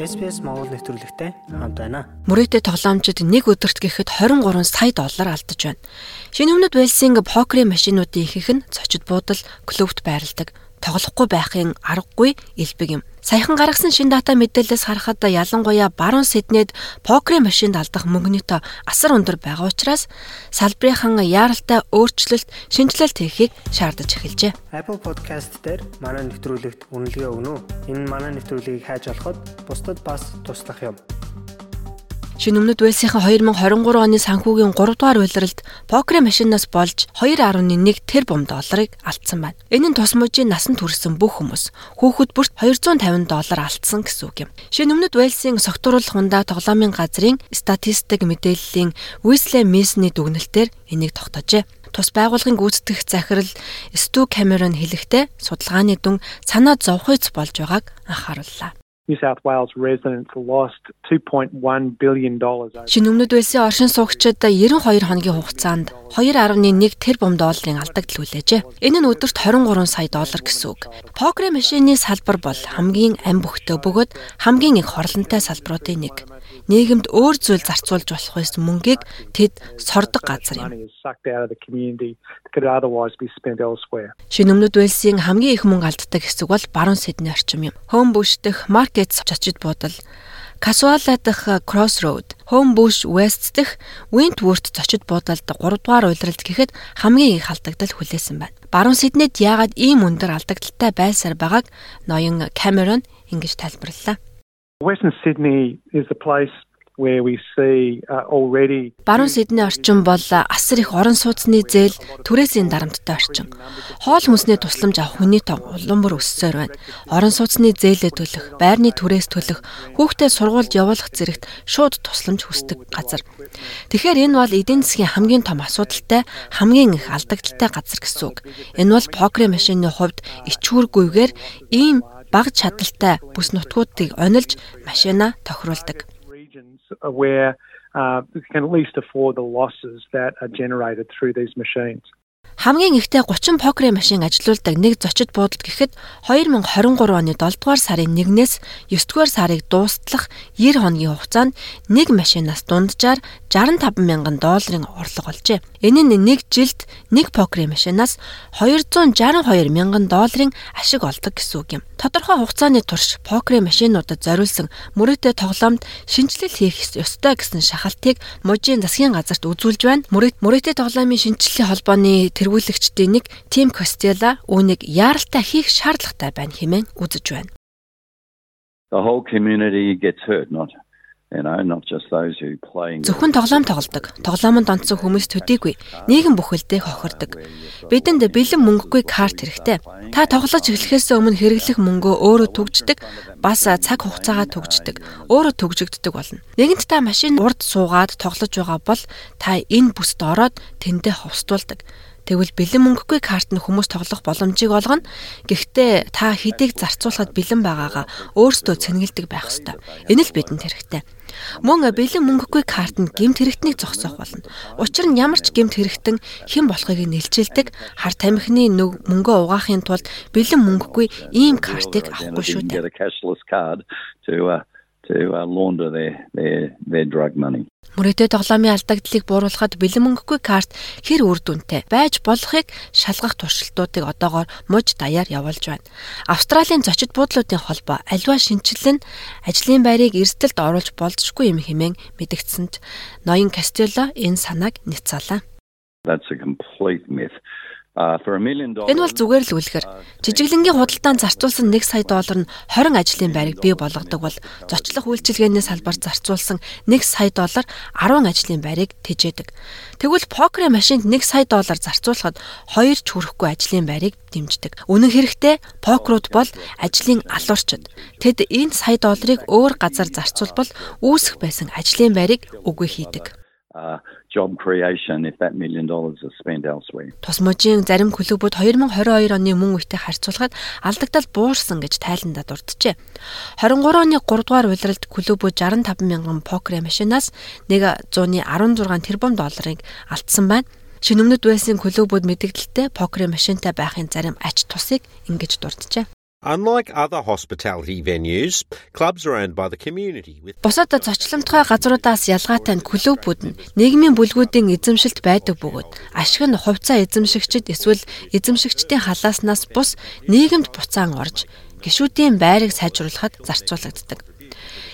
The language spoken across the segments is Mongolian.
SPS Монгол нэвтрүүлэгтэй хамт байна. Мөрөөдөө тоглоомчид нэг өдөрт гэхэд 23 сая доллар алдаж байна. Шинэ өмнөд Вэлсинг покерын машинуудын ихэнх нь цочид буудал клубт байрладаг тоглохгүй байхын аргагүй элбэг юм. Саяхан гаргасан шин дата мэдээлэлээс харахад ялангуяа баруун Сиднейд покерын машинд алдах мөнгөний тоо асар өндөр байгаа учраас салбарынхан яаралтай өөрчлөлт, шинжилэлт хийхийг шаардаж эхэлжээ. Apple Podcast дээр манай нэвтрүүлэгт үнэлгээ өгнө үү? Энэ манай нэвтрүүлгийг хайж олоход бусдад бас туслах юм. Шинэ өмнөд Вэлсийн 2023 оны санхүүгийн 3 дугаар улиралд покерын машинаас болж 2.1 тэрбум долларыг алдсан байна. Энэ нь тус мужийн насанд хүрсэн бүх хүмүүс хүүхэд бүрт 250 доллар алдсан гэсэн үг юм. Шинэ өмнөд Вэлсийн согтууруулах хундаа тоглоомын газрын статистик мэдээллийн Weasley Mason-ы дүгнэлтээр энийг тогтоожээ. Тус байгууллагын гүйцэтгэх захирал Stu Cameron хэлэхдээ судалгааны дүн санаа зовхойц болж байгааг анхаарууллаа. New South Wales residents lost 2.1 billion dollars. Шинэ өмнөд Вэлсийн оршин суугчид 92 хоногийн хугацаанд 2.1 тэрбум долларын алдагдал хүлээжээ. Энэ нь өдөрт 23 сая доллар гэсэн үг. Покер машины салбар бол хамгийн ам бөхтөө бөгөөд хамгийн их хорлонтой салбаруудын нэг нийгэмд өөр зүйл зарцуулж болох байсан мөнгийг тэд сордог газар юм. Шинэ өмнөд Уэлсийн хамгийн их мөнгө алддаг хэсэг бол баруун Сидней орчим юм. Bush дэх Markets чочид буудал Касуала дах Crossroad, Home Bush West дэх Wentworth зочид буудалд 3 дугаар улиралд гэхэд хамгийн их алдагдал хүлээсэн байна. Баруун Сиднейд яагаад ийм өндөр алдагдaltaй байсаар байгааг ноён Cameron ингэж тайлбарллаа. Western Sydney is a place uh, Баруун Сидней орчин бол асар их орон сууцны зээл түрээсийн дарамттай орчин. Хоол хүнсний тусламж авах хүний тоо улам бүр өссөөр байна. Орон сууцны зээлээ төлөх, байрны түрээс төлөх, хүүхдээ сургуульд явуулах зэрэгт шууд тусламж хүсдэг газар. Тэгэхээр энэ бол эдийн засгийн хамгийн том асуудалтай, хамгийн их алдагдaltaй газар гэсэн үг. Энэ бол покерын машины хувьд ичхүүргүйгээр ийм бага чадaltaй бүс нутгуудыг онилж машина тохируулдаг. Where uh, can at least afford the losses that are generated through these machines. Хамгийн ихтэй 30 покерын машин ажилуулдаг нэг зочид буудалд гэхэд 2023 оны 7 дугаар сарын 1-ээс 9 дугаар сарыг дуустлах 90 хоногийн хугацаанд нэг машинаас дунджаар 65 мянган долларын орлого олжээ. Энэ нь нэг жилд нэг покерын машинаас 262 мянган долларын ашиг олдог гэсэн үг юм. Тодорхой хугацааны турш покерын машинуудад зориулсан мөрөөдөө тоглоомд шинжилэл хийх ёстой гэсэн шахалтыг мужийн засгийн газарт үзүүлж байна. Мөрөөдөө тоглоомын шинжилгээ холбооны тэргүүлэгчдийн нэг Тим Костела үүнийг яаралтай хийх шаардлагатай байна хэмээн үзэж байна. The whole community gets hurt not Зөвхөн тоглоом тоглодог. Тоглоомонд онцсон хүмүүс төдийгүй нийгэм бүхэлдээ хохирдог. Бидэнд бэлэн мөнгөгүй карт хэрэгтэй. Та тоглож эхлэхээс өмнө хэрэглэх мөнгөө өөрөө түгждэг, бас цаг хугацаагаа түгждэг. Өөрөө түгжигддэг болно. Нэгэнт та машин урд суугаад тоглож байгаа бол та энэ бүст ороод тэндээ ховстуулдаг. Тэгвэл бэлэн мөнгөгүй карт нь хүмүүс тоглох боломжийг олгоно. Гэхдээ та хэдийг зарцуулахад бэлэн байгаагаа өөрсдөө цэнгэлдэг байх ёстой. Энэ л бидэнд хэрэгтэй. Мөн бэлэн мөнгөгүй карт нь гемт хэрэгтнийг зогсоох болно. Учир нь ямар ч гемт хэрэгтэн хэн болохыг нэлчилдэг хар тамхины мөнгөө угаахын тулд бэлэн мөнгөгүй ийм картыг авахгүй шүү дээ to uh, launder their their their drug money. Мөрөөдөө тоглоомын алдагдлыг бууруулахад бэлэн мөнгөгүй карт хэр үр дүнтэй байж болохыг шалгах туршилтуудыг одоогоор муж даяар явуулж байна. Австралийн зочид буудлуудын холбоо альва шинжилэн ажлын байрыг эрсдэлд оруулж болзошгүй юм хэмээн мэдгдсэнд ноён Кастелло энэ санааг няцаалаа. That's a complete myth. Энэ бол зүгээр л үлгэр. Жижиглэнгийн худалдаанд зарцуулсан 1 сая доллар нь 20 ажлын байрыг бий болгодог бол зочлох үйлчилгээний салбарт зарцуулсан 1 сая доллар 10 ажлын байрыг тэжээдэг. Тэгвэл покерын машинд 1 сая доллар зарцуулахад 2 ч хүрэхгүй ажлын байрыг дэмждэг. Үнэн хэрэгтээ покерууд бол ажлын алуурчид. Тэд энэ сая долларыг өөр газар зарцуулбал үүсэх байсан ажлын байрыг үгүй хийдэг job creation if that million dollars is spent elsewhere. Тусможийн зарим клубүүд 2022 оны мөн үетэй харьцуулахад алдагдал буурсан гэж тайландаа дурджээ. 23 оны 3 дугаар улиралд клубүүд 65 мянган покер машинаас нэг 116 тэрбум долларыг алдсан байна. Шинэ өмнөд байсан клубүүд мэдээлэлтэй покер машинтай байхын зарим ач тусыг ингэж дурджээ. Unlike other hospitality venues, clubs are owned by the community Бусад зочломтгой газруудаас ялгаатай нь клубүүд нь нийгмийн бүлгүүдийн эзэмшилт байдаг бөгөөд ашиг нь хувьцаа эзэмшигчид эсвэл эзэмшигчдийн халааснаас бус нийгэмд буцаан орж гишүүдийн байрыг сайжруулахад зарцуулагддаг.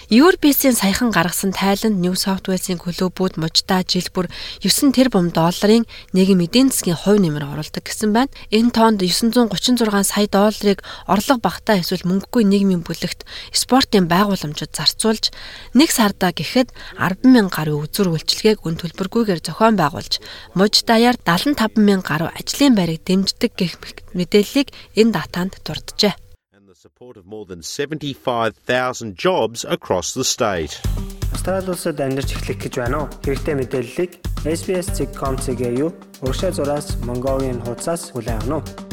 URBS-ийн саяхан гаргасан тайланд New South Wales-ийн клубүүд мужидаа жил бүр 9 тэрбум долларын нийгэм эдийн засгийн хувь нэмэр оруулдаг гэсэн байна. Энэ тоонд 936 сая долларыг орлого багтаа эсвэл мөнгөгүй нийгмийн бүлэгт спортын байгууламжид зарцуулж нэг сарда гэхэд 10 мянган гаруй үзүр үйлчилгээг үн төлбөргүйгээр зохион байгуулж муж даяар 75 мянган гаруй ажлын байрыг дэмждэг гэх мэдээллийг энэ датанд дурджээ support of more than 75,000 jobs across the state. Австрали улсад амьдарч эхлэх гэж байна уу? Хэрэгтэй мэдээллийг SBS.com.cg юу? Уршаа зураас Mongolian хуудасаас хүлээн авах нь